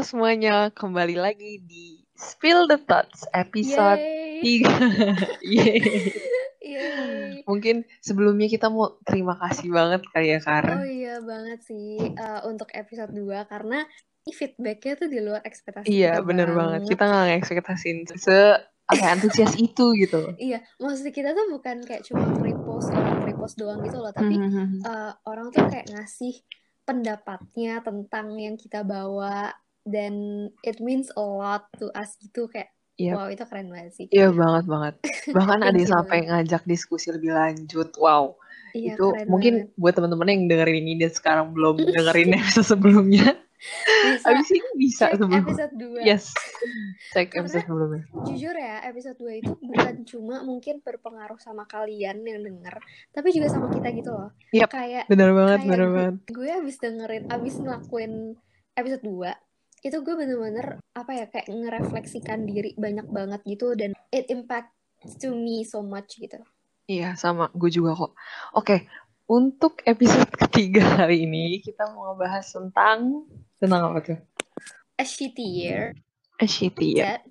Halo semuanya, kembali lagi di Spill the Thoughts episode Yeay. 3. Yeay. Yeay. Mungkin sebelumnya kita mau terima kasih banget kali ya Kar. Oh iya banget sih uh, untuk episode 2 karena feedbacknya tuh di luar ekspektasi iya, kita bener banget. Kita nggak ngekspektasin se apa ya, antusias itu gitu. Iya, maksud kita tuh bukan kayak cuma repost orang repost doang gitu loh, tapi Mhm. uh, orang tuh kayak ngasih pendapatnya tentang yang kita bawa dan it means a lot to us gitu kayak Iya. wow itu keren banget sih. Iya banget banget. Bahkan ada yang sampai ngajak diskusi lebih lanjut. Wow. Iya itu mungkin banget. buat teman-teman yang dengerin ini dan sekarang belum dengerin episode sebelumnya. Bisa Abis ini bisa cek sebelum. episode 2. Yes. Cek Karena episode sebelumnya. jujur ya episode 2 itu bukan cuma mungkin berpengaruh sama kalian yang denger tapi juga sama kita gitu loh Yap, kayak Bener banget, kayak bener gue, banget. gue abis dengerin abis ngelakuin episode 2 itu gue bener-bener apa ya kayak ngerefleksikan diri banyak banget gitu dan it impact to me so much gitu Iya, sama. Gue juga kok. Oke, untuk episode ketiga hari ini kita mau ngebahas tentang tentang apa tuh? a shitty year A shitty year. that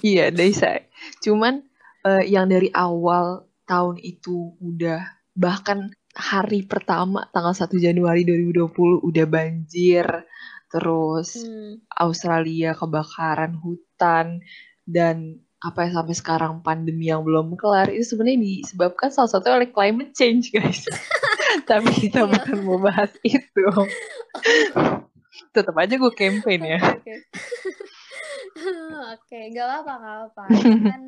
Iya, they say. Cuman eh, yang dari awal tahun itu udah bahkan hari pertama tanggal 1 Januari 2020 udah banjir, terus hmm, Australia kebakaran hutan dan apa ya sampai sekarang pandemi yang belum kelar itu sebenarnya disebabkan salah satu oleh climate change guys. Tapi kita Iya. bukan mau bahas itu. Tetap aja gue campaign ya. Oke, oke. Oke, gak apa-apa, gak apa-apa. Itu kan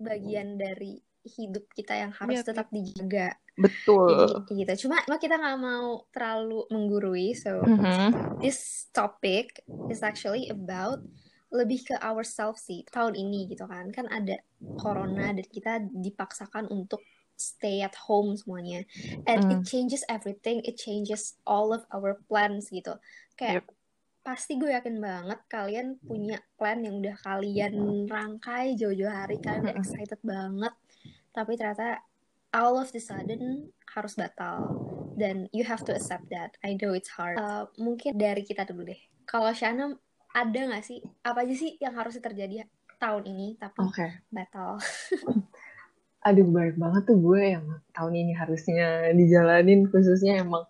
bagian dari hidup kita yang harus Yap, tetap dijaga. Betul. Jadi gitu. Cuma, cuma kita nggak mau terlalu menggurui. So, Mhm. this topic is actually about lebih ke ourselves sih tahun ini gitu kan. Kan ada corona dan kita dipaksakan untuk stay at home semuanya. And it Mm. changes everything. It changes all of our plans gitu. Kayak pasti gue yakin banget kalian punya plan yang udah kalian rangkai jauh-jauh hari. Kalian udah Mm-mm. excited banget. Tapi ternyata all of the sudden harus batal. Dan you have to accept that. I know it's hard. Uh, mungkin dari kita dulu deh. Kalau Shana ada nggak sih? Apa aja sih yang harus terjadi tahun ini tapi Oke. batal? Aduh banyak banget tuh gue yang tahun ini harusnya dijalanin. Khususnya emang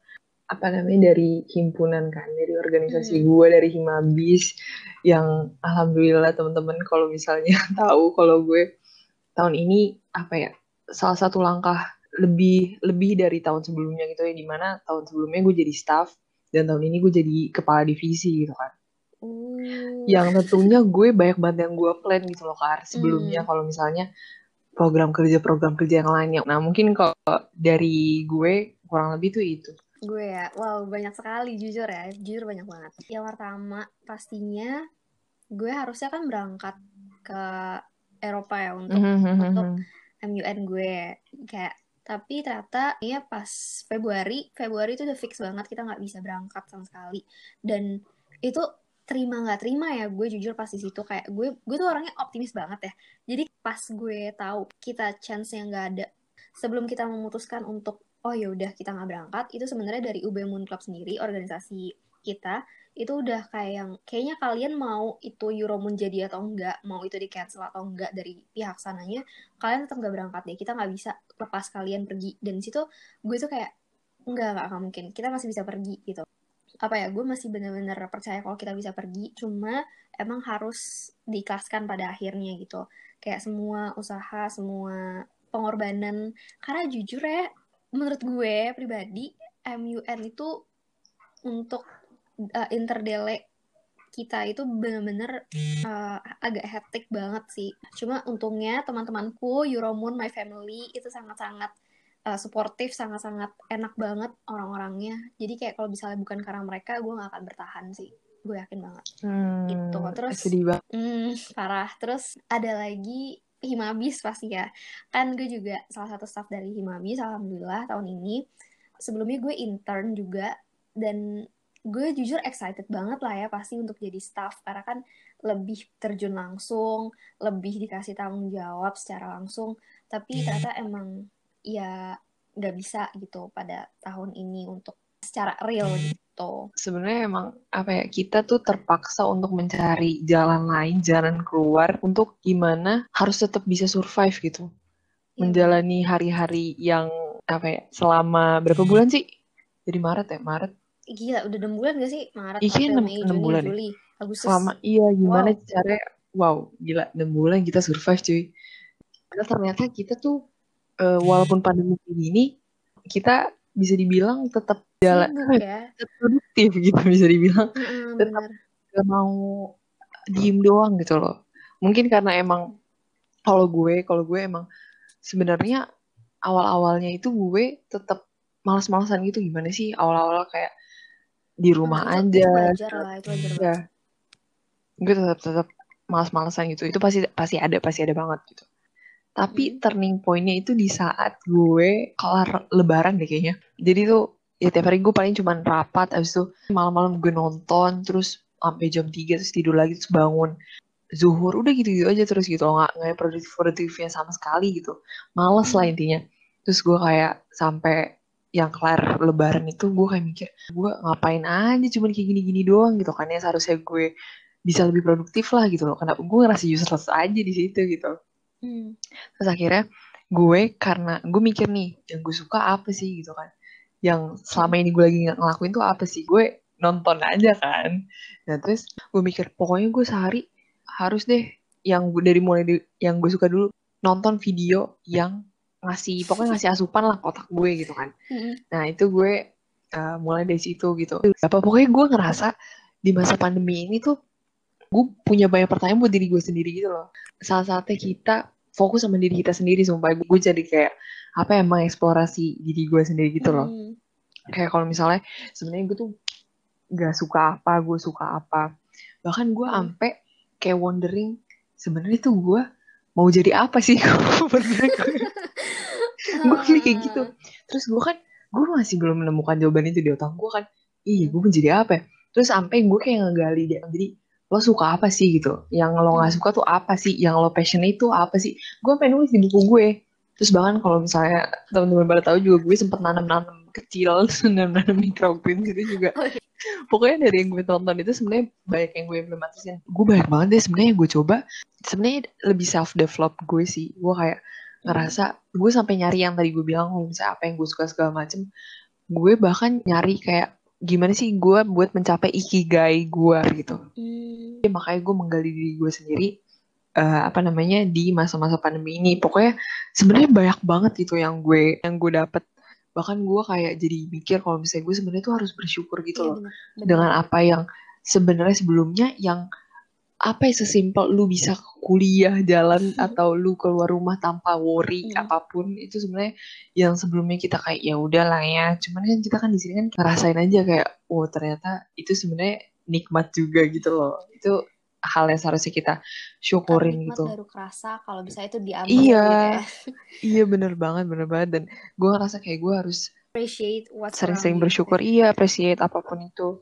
apa namanya dari himpunan kan dari organisasi Hmm. gue dari Himabis yang alhamdulillah teman-teman kalau misalnya tahu kalau gue tahun ini apa ya salah satu langkah lebih lebih dari tahun sebelumnya gitu ya di mana tahun sebelumnya gue jadi staff dan tahun ini gue jadi kepala divisi gitu kan uh, yang tentunya gue banyak banget yang gue plan gitu loh Kar sebelumnya Hmm. kalau misalnya program kerja program kerja yang lainnya nah mungkin kalau dari gue kurang lebih tuh itu gue ya. Wow banyak sekali jujur ya. Jujur banyak banget. Yang pertama pastinya gue harusnya kan berangkat ke Eropa ya untuk untuk MUN gue. Kayak tapi ternyata ya pas Februari Februari itu udah fix banget kita nggak bisa berangkat sama sekali. Dan itu terima nggak terima ya gue jujur pas di situ. Kayak gue gue tuh orangnya optimis banget ya. Jadi pas gue tahu kita chance yang nggak ada sebelum kita memutuskan untuk oh ya udah kita nggak berangkat. Itu sebenarnya dari UB Moon Club sendiri organisasi kita. Itu udah kayak yang kayaknya kalian mau itu Euromoon jadi atau enggak mau itu di cancel atau enggak dari pihak sananya kalian tetap nggak berangkat deh. Kita nggak bisa lepas kalian pergi. Dan situ gue tuh kayak enggak enggak akan mungkin. Kita masih bisa pergi gitu. Apa ya gue masih bener-bener percaya kalau kita bisa pergi. Cuma emang harus diikhlaskan pada akhirnya gitu. Kayak semua usaha semua pengorbanan. Karena jujur ya menurut gue pribadi MUN itu untuk uh, interdele kita itu bener-bener uh, agak hektik banget sih. Cuma untungnya teman-temanku Euromoon My Family itu sangat-sangat uh, suportif, sangat-sangat enak banget orang-orangnya. Jadi kayak kalau misalnya bukan karena mereka, gue gak akan bertahan sih. Gue yakin banget. Gitu. Terus sedih banget Hmm, parah. Terus ada lagi Himabis pasti ya. Kan gue juga salah satu staff dari Himabis, alhamdulillah tahun ini. Sebelumnya gue intern juga dan gue jujur excited banget lah ya pasti untuk jadi staff karena kan lebih terjun langsung, lebih dikasih tanggung jawab secara langsung. Tapi ternyata emang ya nggak bisa gitu pada tahun ini untuk secara real gitu. Sebenarnya emang apa ya kita tuh terpaksa untuk mencari jalan lain jalan keluar untuk gimana harus tetap bisa survive gitu. Iya. menjalani hari-hari yang apa ya selama berapa bulan sih? Jadi Maret ya Maret. Gila udah enam bulan gak sih? Maret iya, April Mei Juni bulan. Ya? Juli Agustus. Selama iya gimana wow. cara wow gila enam bulan kita survive cuy. Karena ternyata kita tuh uh, walaupun pandemi ini kita bisa dibilang tetap jalan ya. produktif gitu bisa dibilang mm, tetap gak mau diem doang gitu loh mungkin karena emang kalau gue kalau gue emang sebenarnya awal-awalnya itu gue tetap malas-malasan gitu gimana sih awal-awal kayak di rumah nah, aja. Itu wajar lah, itu wajar ya. Gue tetap tetap malas-malasan gitu. Itu pasti pasti ada, pasti ada banget gitu. Tapi turning pointnya itu di saat gue kelar lebaran deh kayaknya. Jadi tuh ya tiap hari gue paling cuman rapat, abis itu malam-malam gue nonton, terus sampai jam 3 terus tidur lagi terus bangun zuhur udah gitu-gitu aja terus gitu nggak nggak produktif produktifnya sama sekali gitu. Males lah hmm. intinya. Terus gue kayak sampai yang kelar lebaran itu gue kayak mikir gue ngapain aja cuman kayak gini-gini doang gitu kan ya. Seharusnya gue bisa lebih produktif lah gitu loh. Kenapa gue ngerasa useless aja di situ gitu. Hmm. terus akhirnya gue karena gue mikir nih yang gue suka apa sih gitu kan yang selama ini gue lagi ngelakuin tuh apa sih? Gue nonton aja kan. Nah terus gue mikir pokoknya gue sehari harus deh yang dari mulai di, yang gue suka dulu nonton video yang ngasih pokoknya ngasih asupan lah kotak gue gitu kan. Nah itu gue uh, mulai dari situ gitu. Apa pokoknya gue ngerasa di masa pandemi ini tuh gue punya banyak pertanyaan buat diri gue sendiri gitu loh. Salah satunya kita fokus sama diri kita sendiri sumpah. Gue jadi kayak apa ya mengeksplorasi diri gue sendiri gitu loh. Mm. Kayak kalau misalnya sebenarnya gue tuh gak suka apa gue suka apa. Bahkan gue mm. ampe kayak wondering sebenarnya tuh gue mau jadi apa sih? Gue kayak gitu. Terus gue kan gue masih belum menemukan jawaban itu di otak gue kan. Ih gue menjadi apa ya? Terus sampai gue kayak ngegali dia jadi lo suka apa sih? gitu. Yang lo nggak suka tuh apa sih? Yang lo passion itu apa sih? Gue pengen nulis di buku gue terus bahkan kalau misalnya teman-teman pada tahu juga gue sempet nanam-nanam kecil nanam-nanam microgreen gitu juga. Oh, iya. pokoknya dari yang gue tonton itu sebenarnya banyak yang gue implementasikan gue banyak banget deh sebenarnya yang gue coba. Sebenarnya lebih self develop gue sih. Gue kayak ngerasa gue sampai nyari yang tadi gue bilang kalau misalnya apa yang gue suka segala macem gue bahkan nyari kayak gimana sih gue buat mencapai ikigai gue gitu. Hmm. ya, makanya gue menggali diri gue sendiri uh, apa namanya di masa-masa pandemi ini pokoknya sebenarnya banyak banget gitu yang gue yang gue dapet bahkan gue kayak jadi mikir kalau misalnya gue sebenarnya tuh harus bersyukur gitu iya, loh bener, bener. dengan apa yang sebenarnya sebelumnya yang apa ya sesimpel lu bisa kuliah jalan hmm. atau lu keluar rumah tanpa worry hmm. apa pun itu sebenarnya yang sebelumnya kita kayak ya udah lah ya cuman kan kita kan di sini kan ngerasain aja kayak oh ternyata itu sebenarnya nikmat juga gitu loh itu hal yang seharusnya kita syukurin gitu. baru kerasa kalau bisa itu diambil iya. gitu ya. iya bener banget bener banget. Dan gue ngerasa kayak gue harus appreciate sering-sering bersyukur. Iya appreciate apa pun itu.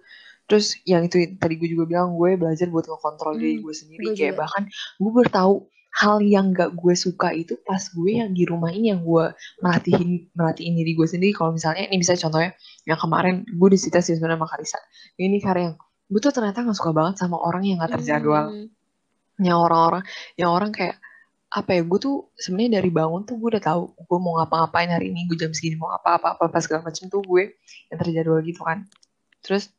Terus yang itu tadi gue juga bilang gue belajar buat ngekontrol hmm, diri gue sendiri. gue kayak juga. bahkan gue bertahu hal yang gak gue suka itu pas gue yang di rumah ini yang gue melatihin melatihin diri gue sendiri. Kalau misalnya ini bisa contohnya yang kemarin gue disita sih sebenarnya sama Karisa. Ini karya yang gue tuh ternyata gak suka banget sama orang yang gak terjadwal hmm. yang orang-orang yang orang kayak apa ya gue tuh sebenarnya dari bangun tuh gue udah tahu gue mau ngapa-ngapain hari ini gue jam segini mau apa-apa apa pas segala macam tuh gue yang terjadwal gitu kan. Terus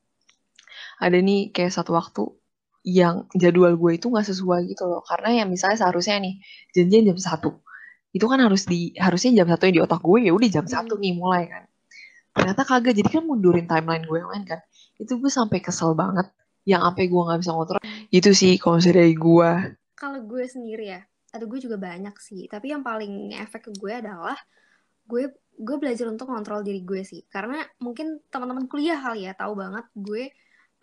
ada nih kayak satu waktu yang jadwal gue itu nggak sesuai gitu loh. Karena yang misalnya seharusnya nih janjian jam satu. Itu kan harus di harusnya jam satu di otak gue ya udah jam hmm. satu nih mulai kan. Ternyata kagak jadi kan mundurin timeline gue yang lain kan itu gue sampai kesel banget. Yang apa gue nggak bisa ngotor itu sih kalau dari gue kalau gue sendiri ya ada gue juga banyak sih. Tapi yang paling efek ke gue adalah gue gue belajar untuk kontrol diri gue sih. Karena mungkin teman-teman kuliah kali ya tahu banget gue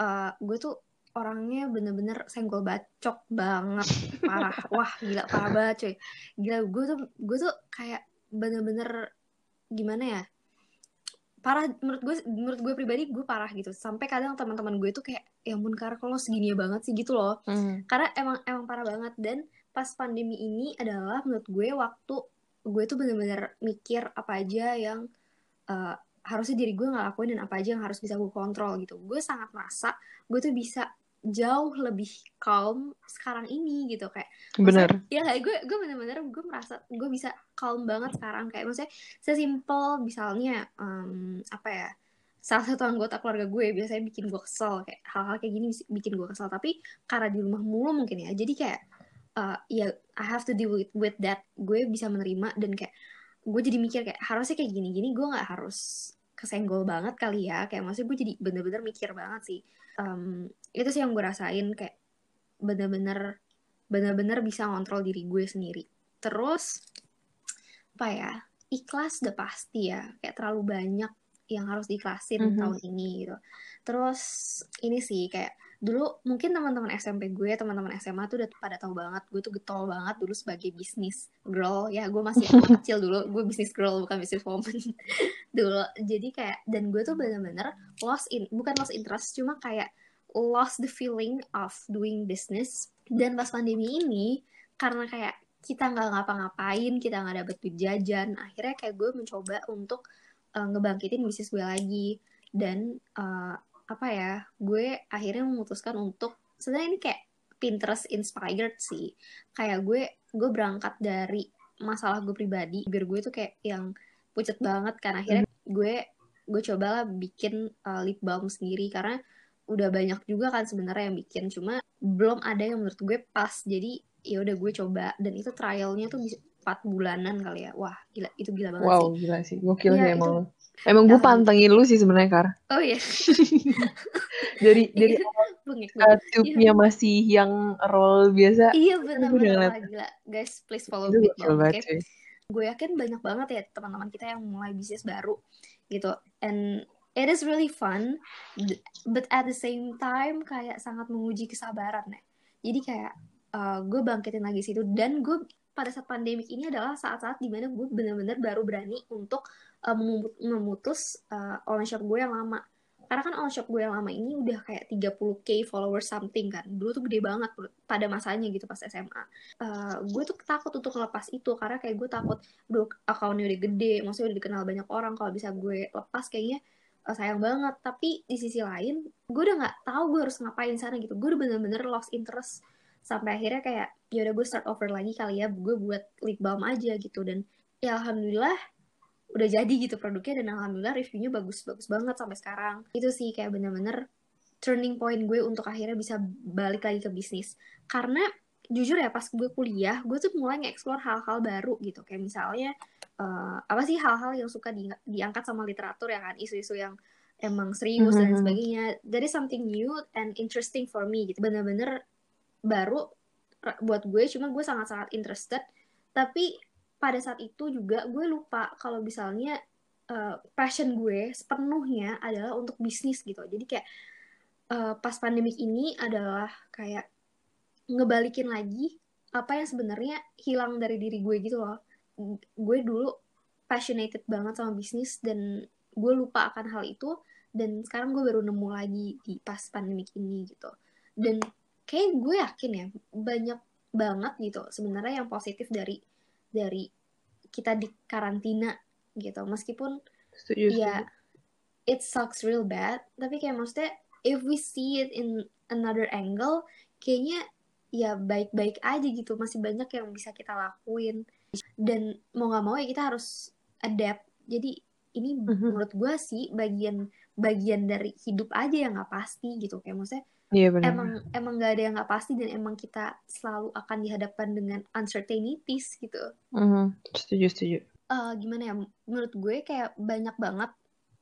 uh, gue tuh orangnya bener-bener senggol bacok banget. Parah. Wah gila parah banget cuy. Gila gue tuh gue tuh kayak bener-bener gimana ya parah menurut gue menurut gue pribadi gue parah gitu. Sampai kadang teman-teman gue tuh kayak ya ampun karena kalau segini banget sih? Gitu loh. Mm. karena emang emang parah banget. Dan pas pandemi ini adalah menurut gue waktu gue tuh bener-bener mikir apa aja yang uh, harusnya diri gue ngelakuin dan apa aja yang harus bisa gue kontrol gitu. Gue sangat merasa gue tuh bisa jauh lebih calm sekarang ini gitu kayak bener. ya kayak gue gue bener-bener gue merasa gue bisa calm banget sekarang kayak maksudnya sesimpel misalnya um, apa ya salah satu anggota keluarga gue biasanya bikin gue kesel kayak hal-hal kayak gini bikin gue kesel tapi karena di rumah mulu mungkin ya jadi kayak uh, ya I have to deal with, with that gue bisa menerima dan kayak gue jadi mikir kayak harusnya kayak gini-gini gue nggak harus kesenggol banget kali ya kayak maksudnya gue jadi bener-bener mikir banget sih um, itu sih yang gue rasain kayak bener-bener bener-bener bisa ngontrol diri gue sendiri. Terus apa ya ikhlas udah pasti ya kayak terlalu banyak yang harus diiklasin mm -hmm. tahun ini gitu. Terus ini sih kayak dulu mungkin teman-teman SMP gue teman-teman SMA tuh udah pada tahu banget gue tuh getol banget dulu sebagai bisnis girl. Ya gue masih kecil dulu gue bisnis girl bukan bisnis woman. Dulu jadi kayak dan gue tuh bener-bener lost in bukan lost interest cuma kayak lost the feeling of doing business. Dan pas pandemi ini karena kayak kita nggak ngapa-ngapain kita nggak dapet duit jajan akhirnya kayak gue mencoba untuk uh, ngebangkitin bisnis gue lagi. Dan uh, apa ya gue akhirnya memutuskan untuk sebenarnya ini kayak Pinterest inspired sih. Kayak gue gue berangkat dari masalah gue pribadi. Biar gue tuh kayak yang pucet banget kan. Akhirnya mm. gue gue cobalah bikin uh, lip balm sendiri. Karena udah banyak juga kan sebenarnya yang bikin cuma belum ada yang menurut gue pas jadi ya udah gue coba dan itu trialnya tuh empat bulanan kali ya wah gila itu gila banget wow, sih wow gila sih gokil ya, sih emang itu, Emang gue pantengin lu sih sebenarnya Kar. Oh iya. dari dari uh, tube-nya iya. masih yang roll biasa. Iya benar-benar gila. Guys, please follow me. Okay? Gue yakin banyak banget ya teman-teman kita yang mulai bisnis baru gitu. And it is really fun, but at the same time kayak sangat menguji kesabaran ya. Jadi kayak uh, gue bangkitin lagi situ dan gue pada saat pandemik ini adalah saat-saat di mana gue benar-benar baru berani untuk uh, memutus uh, online shop gue yang lama. Karena kan online shop gue yang lama ini udah kayak 30k followers something kan. Dulu tuh gede banget pada masanya gitu pas SMA uh, gue tuh takut untuk ngelepas itu karena kayak gue takut aduh akunnya udah gede. Maksudnya udah dikenal banyak orang kalau bisa gue lepas kayaknya uh, sayang banget. Tapi di sisi lain gue udah nggak tahu gue harus ngapain sana gitu. Gue udah bener-bener lost interest sampai akhirnya kayak ya udah gue start over lagi kali ya. Gue buat lip balm aja gitu. Dan ya alhamdulillah udah jadi gitu produknya dan alhamdulillah reviewnya bagus-bagus banget sampai sekarang. Itu sih kayak bener-bener turning point gue untuk akhirnya bisa balik lagi ke bisnis. Karena jujur ya pas gue kuliah gue tuh mulai nge-explore hal-hal baru gitu. Kayak misalnya uh, apa sih hal-hal yang suka di, diangkat sama literatur ya kan? Isu-isu yang emang serius mm -hmm. dan mm-hmm. sebagainya. Dari something new and interesting for me gitu. Bener-bener baru buat gue cuma gue sangat-sangat interested. Tapi pada saat itu juga gue lupa kalau misalnya uh, passion gue sepenuhnya adalah untuk bisnis gitu. Jadi kayak uh, pas pandemik ini adalah kayak ngebalikin lagi apa yang sebenarnya hilang dari diri gue gitu loh gue dulu passionate banget sama bisnis dan gue lupa akan hal itu. Dan sekarang gue baru nemu lagi di pas pandemik ini gitu. Dan kayak gue yakin ya banyak banget gitu sebenarnya yang positif dari dari kita di karantina gitu. Meskipun setuju, ya it sucks real bad tapi kayak maksudnya if we see it in another angle kayaknya ya baik-baik aja gitu. Masih banyak yang bisa kita lakuin dan mau nggak mau ya kita harus adapt jadi ini mm-hmm. menurut gue sih bagian bagian dari hidup aja yang nggak pasti gitu kayak maksudnya Iya benar. Emang emang gak ada yang nggak pasti dan emang kita selalu akan dihadapkan dengan uncertainties gitu. Mm, setuju setuju. Uh, gimana ya? Menurut gue kayak banyak banget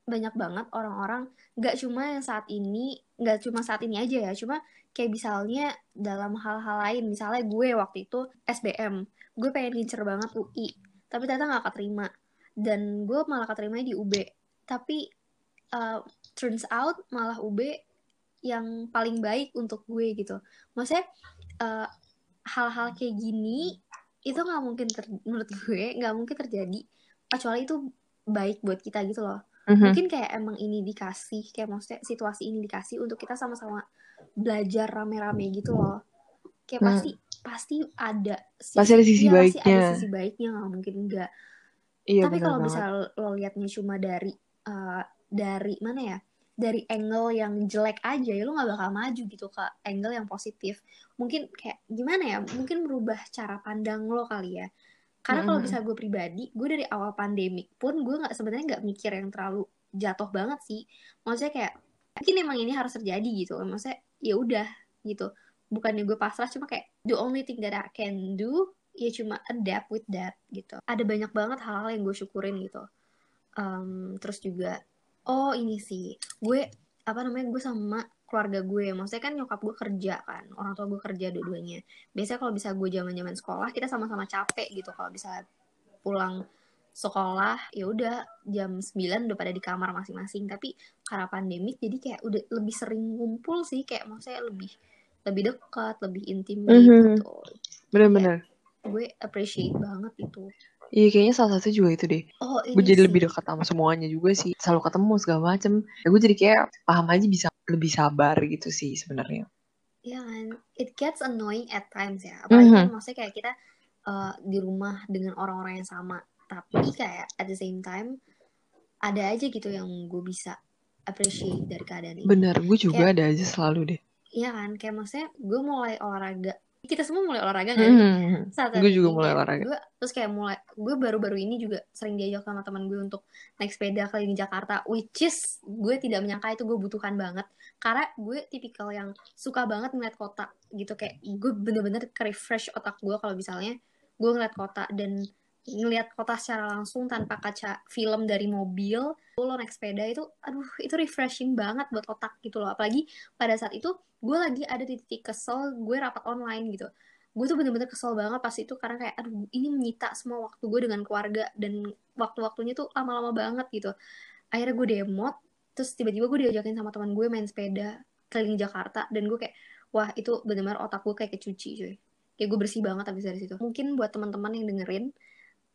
banyak banget orang-orang nggak cuma yang saat ini nggak cuma saat ini aja ya cuma kayak misalnya dalam hal-hal lain misalnya gue waktu itu SBM gue pengen ngincer banget UI tapi ternyata nggak keterima dan gue malah keterima di UB tapi uh, turns out malah UB yang paling baik untuk gue gitu. Maksudnya eh, hal-hal kayak gini itu nggak mungkin menurut gue nggak mungkin terjadi kecuali itu baik buat kita gitu loh mm-hmm. mungkin kayak emang ini dikasih kayak maksudnya situasi ini dikasih untuk kita sama-sama belajar rame-rame gitu loh. Kayak mm. pasti pasti ada sisi, pasti ada sisi ya, baiknya pasti ada sisi baiknya nggak mungkin enggak. Iya, tapi kalau bisa lo liatnya cuma dari uh, dari mana ya? Dari angle yang jelek aja ya lu nggak bakal maju gitu ke angle yang positif. Mungkin kayak gimana ya? Mungkin merubah cara pandang lo kali ya karena kalau bisa gue pribadi gue dari awal pandemik pun gue nggak sebenarnya nggak mikir yang terlalu jatuh banget sih. Maksudnya kayak mungkin emang ini harus terjadi gitu. Maksudnya ya udah gitu. Bukannya gue pasrah cuma kayak the only thing that I can do ya cuma adapt with that gitu. Ada banyak banget hal-hal yang gue syukurin gitu. Um, terus juga oh ini sih gue apa namanya gue sama keluarga gue. Maksudnya kan nyokap gue kerja kan orang tua gue kerja dua-duanya. Biasanya kalau bisa gue zaman zaman sekolah kita sama-sama capek gitu. Kalau bisa pulang sekolah ya udah jam 9 udah pada di kamar masing-masing. Tapi karena pandemik jadi kayak udah lebih sering ngumpul sih. Kayak maksudnya lebih lebih dekat lebih intim mm -hmm. gitu benar-benar gue appreciate banget itu Iya kayaknya salah satu juga itu deh. Oh, gue jadi sih. lebih dekat sama semuanya juga sih. Selalu ketemu segala macem. Ya gue jadi kayak paham aja bisa lebih sabar gitu sih sebenarnya. Iya kan, it gets annoying at times ya. Apalagi mm -hmm. maksudnya kayak kita uh, di rumah dengan orang-orang yang sama tapi kayak at the same time ada aja gitu yang gue bisa appreciate dari keadaan ini bener gue juga kayak, ada aja selalu deh iya kan kayak maksudnya gue mulai olahraga kita semua mulai olahraga kan? Mm, saat gue juga mulai olahraga. gue terus kayak mulai gue baru-baru ini juga sering diajak sama teman gue untuk naik sepeda keliling Jakarta which is gue tidak menyangka itu gue butuhkan banget. Karena gue tipikal yang suka banget ngeliat kota gitu kayak gue bener-bener refresh otak gue kalau misalnya gue ngeliat kota dan ngelihat kota secara langsung tanpa kaca film dari mobil lo naik sepeda itu aduh itu refreshing banget buat otak gitu loh. Apalagi pada saat itu gue lagi ada di titik kesel gue rapat online gitu. Gue tuh bener-bener kesel banget pas itu karena kayak aduh ini menyita semua waktu gue dengan keluarga dan waktu-waktunya tuh lama-lama banget gitu. Akhirnya gue demot terus tiba-tiba gue diajakin sama teman gue main sepeda keliling Jakarta dan gue kayak wah itu bener-bener otak gue kayak kecuci cuy. Kayak gue bersih banget abis dari situ. Mungkin buat teman-teman yang dengerin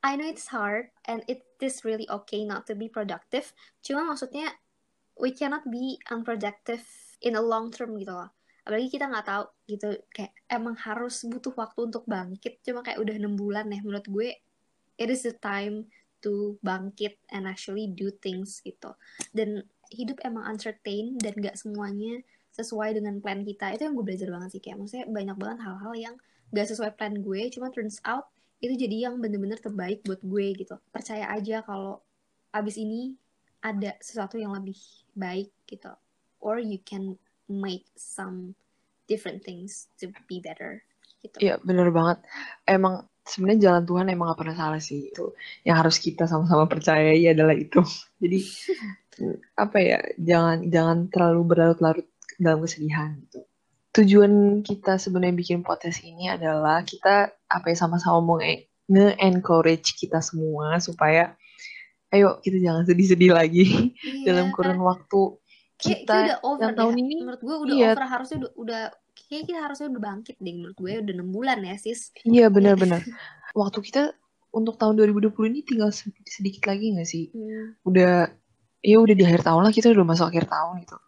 I know it's hard and it is really okay not to be productive. Cuma maksudnya we cannot be unproductive in a long term gitu loh. Apalagi kita nggak tahu gitu kayak emang harus butuh waktu untuk bangkit. Cuma kayak udah enam bulan ya menurut gue it is the time to bangkit and actually do things gitu. Dan hidup emang uncertain dan gak semuanya sesuai dengan plan kita. Itu yang gue belajar banget sih kayak maksudnya banyak banget hal-hal yang gak sesuai plan gue. Cuma turns out itu jadi yang bener-bener terbaik buat gue gitu. Percaya aja kalau abis ini ada sesuatu yang lebih baik gitu. Or you can make some different things to be better gitu. Iya bener banget. Emang sebenarnya jalan Tuhan emang gak pernah salah sih itu yang harus kita sama-sama percayai adalah itu. Jadi apa ya jangan jangan terlalu berlarut-larut dalam kesedihan gitu tujuan kita sebenarnya bikin podcast ini adalah kita apa ya sama-sama mau nge-encourage kita semua supaya ayo kita jangan sedih-sedih lagi iya, dalam kurun kan? waktu kita udah over yang tahun ini menurut gue udah iya. over harusnya udah, udah kayak kita harusnya udah bangkit deh menurut gue udah enam bulan ya sis iya benar-benar waktu kita untuk tahun 2020 ini tinggal sedikit lagi gak sih hmm. udah ya udah di akhir tahun lah kita udah masuk akhir tahun gitu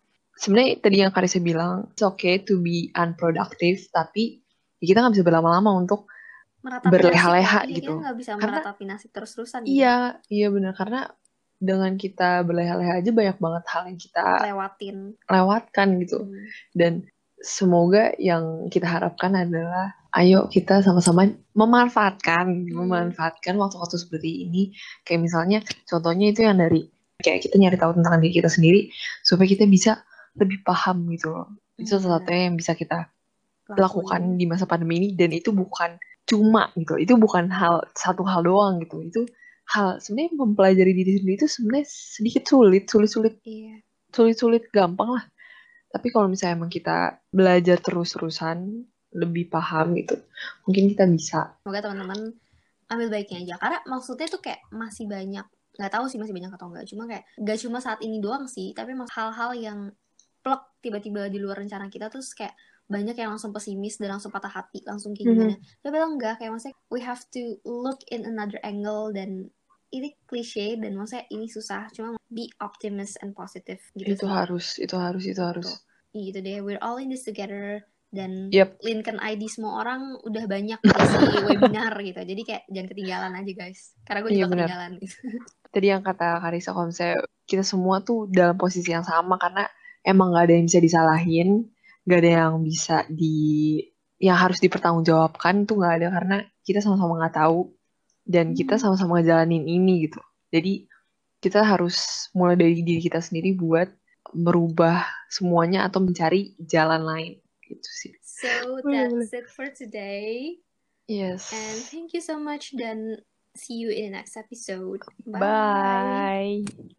sebenarnya tadi yang Karisa bilang it's okay to be unproductive tapi ya kita nggak bisa berlama-lama untuk berleha-leha gitu nggak bisa karena, meratapi nasib terus-terusan iya gitu. iya benar karena dengan kita berleha-leha aja banyak banget hal yang kita lewatin lewatkan gitu hmm. dan semoga yang kita harapkan adalah ayo kita sama-sama memanfaatkan hmm. memanfaatkan waktu-waktu seperti ini kayak misalnya contohnya itu yang dari kayak kita nyari tahu tentang diri kita sendiri supaya kita bisa lebih paham gitu loh. Itu salah satunya yang bisa kita lakukan di masa pandemi ini dan itu bukan cuma gitu. Itu bukan hal satu hal doang gitu. Itu hal sebenarnya mempelajari diri sendiri itu sebenarnya sedikit sulit, sulit-sulit. Iya. Sulit-sulit gampang lah. Tapi kalau misalnya emang kita belajar terus-terusan lebih paham gitu, mungkin kita bisa. Semoga teman-teman ambil baiknya aja. Karena maksudnya tuh kayak masih banyak nggak tahu sih masih banyak atau enggak cuma kayak gak cuma saat ini doang sih tapi hal-hal yang tiba-tiba di luar rencana kita terus kayak banyak yang langsung pesimis dan langsung patah hati langsung kayak gimana. Mm -hmm. tapi enggak kayak maksudnya we have to look in another angle dan ini klise dan maksudnya ini susah cuma be optimist and positive gitu itu harus itu harus itu harus. Gitu. gitu deh. We're all in this together dan yep. Lincoln ID semua orang udah banyak di webinar gitu. Jadi kayak jangan ketinggalan aja guys. Karena gue iya, juga iya, ketinggalan. Gitu tadi yang kata Karisa kalau misalnya kita semua tuh dalam posisi yang sama karena emang gak ada yang bisa disalahin, gak ada yang bisa di yang harus dipertanggungjawabkan tuh gak ada karena kita sama-sama nggak tahu dan kita hmm. sama-sama ngejalanin ini gitu. Jadi kita harus mulai dari diri kita sendiri buat merubah semuanya atau mencari jalan lain gitu sih. So that's it for today. Yes. And thank you so much dan see you in the next episode. Bye. Bye.